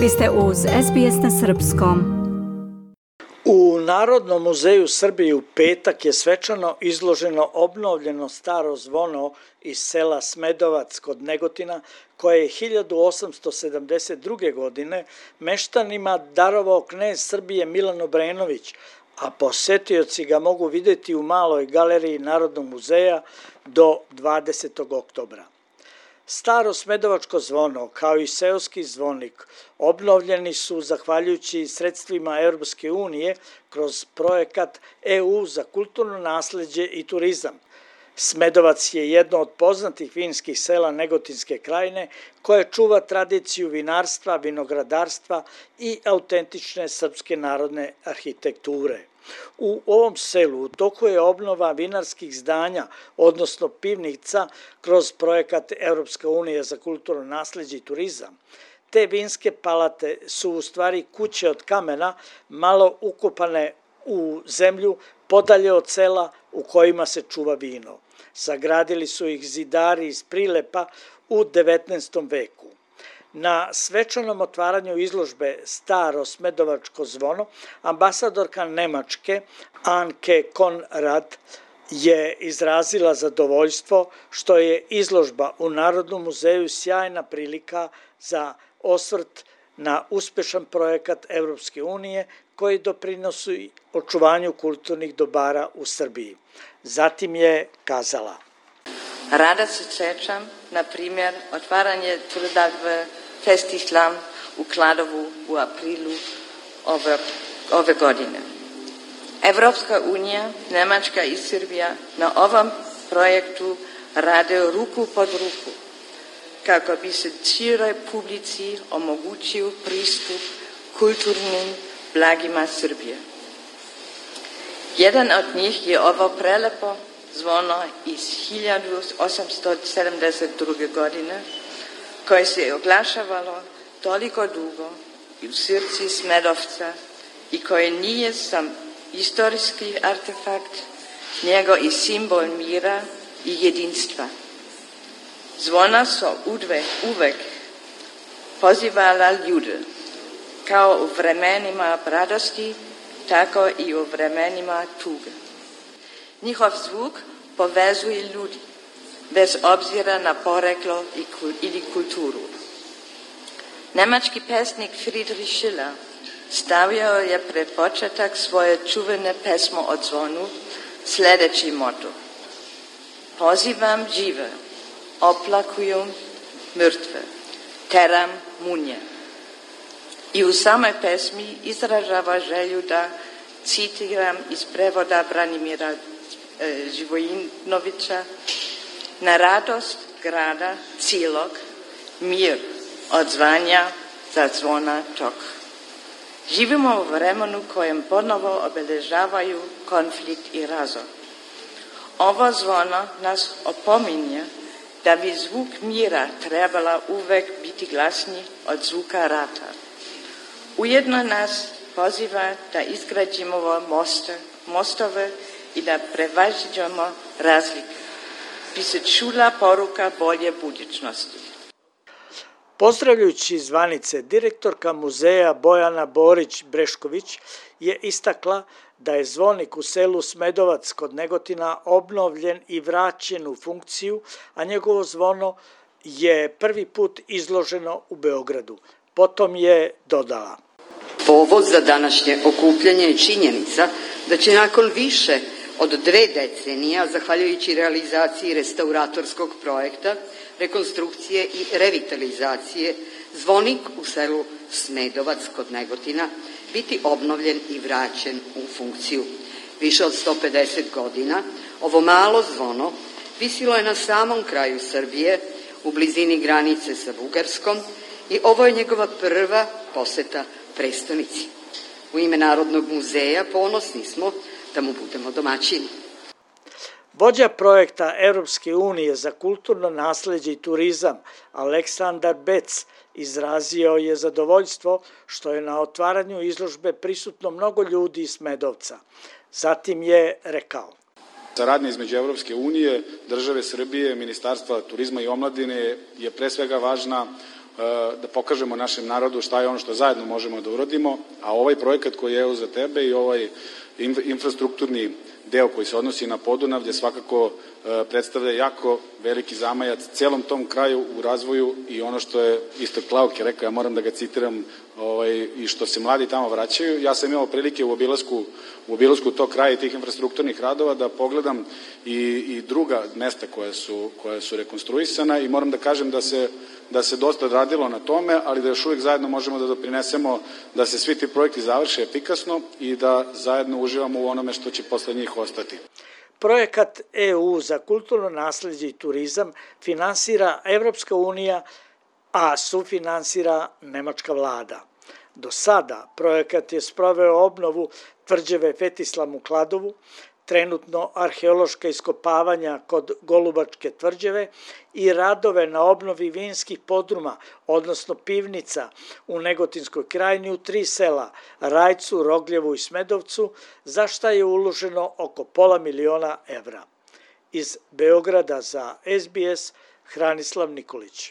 Vi ste uz SBS na Srpskom. U Narodnom muzeju Srbije u petak je svečano izloženo obnovljeno staro zvono iz sela Smedovac kod Negotina, koje je 1872. godine meštanima darovao knez Srbije Milan Obrenović, a posetioci ga mogu videti u maloj galeriji Narodnog muzeja do 20. oktobra. Staro smedovačko zvono, kao i seoski zvonik, obnovljeni su zahvaljujući sredstvima Europske unije kroz projekat EU za kulturno nasledđe i turizam. Smedovac je jedno od poznatih vinskih sela Negotinske krajine koje čuva tradiciju vinarstva, vinogradarstva i autentične srpske narodne arhitekture. U ovom selu u toku je obnova vinarskih zdanja, odnosno pivnica, kroz projekat Europska unija za kulturno nasledđe i turizam. Te vinske palate su u stvari kuće od kamena, malo ukopane u zemlju, podalje od sela u kojima se čuva vino. Sagradili su ih zidari iz prilepa u 19. veku. Na svečanom otvaranju izložbe Staro smedovačko zvono, ambasadorka Nemačke Anke Konrad je izrazila zadovoljstvo što je izložba u Narodnom muzeju sjajna prilika za osvrt na uspešan projekat Evropske unije koji doprinosi očuvanju kulturnih dobara u Srbiji. Zatim je kazala – Rada se sjećam, na primjer, otvaranje tvrda Festislam u Kladovu u aprilu ove, ove godine. Evropska unija, Nemačka i Srbija na ovom projektu rade ruku pod ruku kako bi se cijeloj publici omogućio pristup kulturnim blagima Srbije. Jedan od njih je ovo prelepo zvono iz 1872. godine koje se oglašavalo toliko dugo i u srci Smedovca i koje nije sam istorijski artefakt, nego i simbol mira i jedinstva. Zvona su udve, uvek pozivala ljude, kao u vremenima radosti, tako i u vremenima tuge. Njihov zvuk povezuje ljudi, bez obzira na poreklo ili kulturu. Nemački pesnik Friedrich Schiller stavio je pred početak svoje čuvene pesmo o zvonu sledeći moto. Pozivam žive, oplakujem mrtve, teram munje. I u samoj pesmi izražava želju da citiram iz prevoda Branimira e, Živojinovića na radost grada cijelog, mir odzvanja za zvona tog. Živimo u vremenu kojem ponovo obeležavaju konflikt i razor. Ovo zvono nas opominje da bi zvuk mira trebala uvek biti glasniji od zvuka rata. Ujedno nas poziva da izgrađimo moste, mostove i da prevažiđamo razlike bi se čula poruka bolje budućnosti. Pozdravljujući zvanice, direktorka muzeja Bojana Borić-Brešković je istakla da je zvonik u selu Smedovac kod Negotina obnovljen i vraćen u funkciju, a njegovo zvono je prvi put izloženo u Beogradu. Potom je dodala. Povod za današnje okupljanje je činjenica da će nakon više od dve decenija, zahvaljujući realizaciji restauratorskog projekta, rekonstrukcije i revitalizacije, zvonik u selu Smedovac kod Negotina biti obnovljen i vraćen u funkciju. Više od 150 godina ovo malo zvono visilo je na samom kraju Srbije, u blizini granice sa Bugarskom i ovo je njegova prva poseta prestonici. U ime Narodnog muzeja ponosni smo da mu budemo domaćini. Vođa projekta Europske unije za kulturno nasledđe i turizam Aleksandar Bec izrazio je zadovoljstvo što je na otvaranju izložbe prisutno mnogo ljudi iz Medovca. Zatim je rekao. Saradnja između Evropske unije, države Srbije, Ministarstva turizma i omladine je pre svega važna da pokažemo našem narodu šta je ono što zajedno možemo da uradimo, a ovaj projekat koji je evo za tebe i ovaj infrastrukturni deo koji se odnosi na Podunavlje svakako e, predstavlja jako veliki zamajac celom tom kraju u razvoju i ono što je isto Klauk je rekao, ja moram da ga citiram ovaj, i što se mladi tamo vraćaju. Ja sam imao prilike u obilasku, u obilasku tog kraja i tih infrastrukturnih radova da pogledam i, i druga mesta koja su, koja su rekonstruisana i moram da kažem da se da se dosta radilo na tome, ali da još uvijek zajedno možemo da doprinesemo da se svi ti projekti završe efikasno i da zajedno uživamo u onome što će posle njih ostati. Projekat EU za kulturno nasledđe i turizam finansira Evropska unija, a sufinansira Nemačka vlada. Do sada projekat je sproveo obnovu tvrđeve Fetislam u Kladovu, trenutno arheološka iskopavanja kod Golubačke tvrđave i radove na obnovi vinskih podruma, odnosno pivnica u Negotinskoj krajini u tri sela, Rajcu, Rogljevu i Smedovcu, za šta je uloženo oko pola miliona evra. Iz Beograda za SBS Hranislav Nikolić.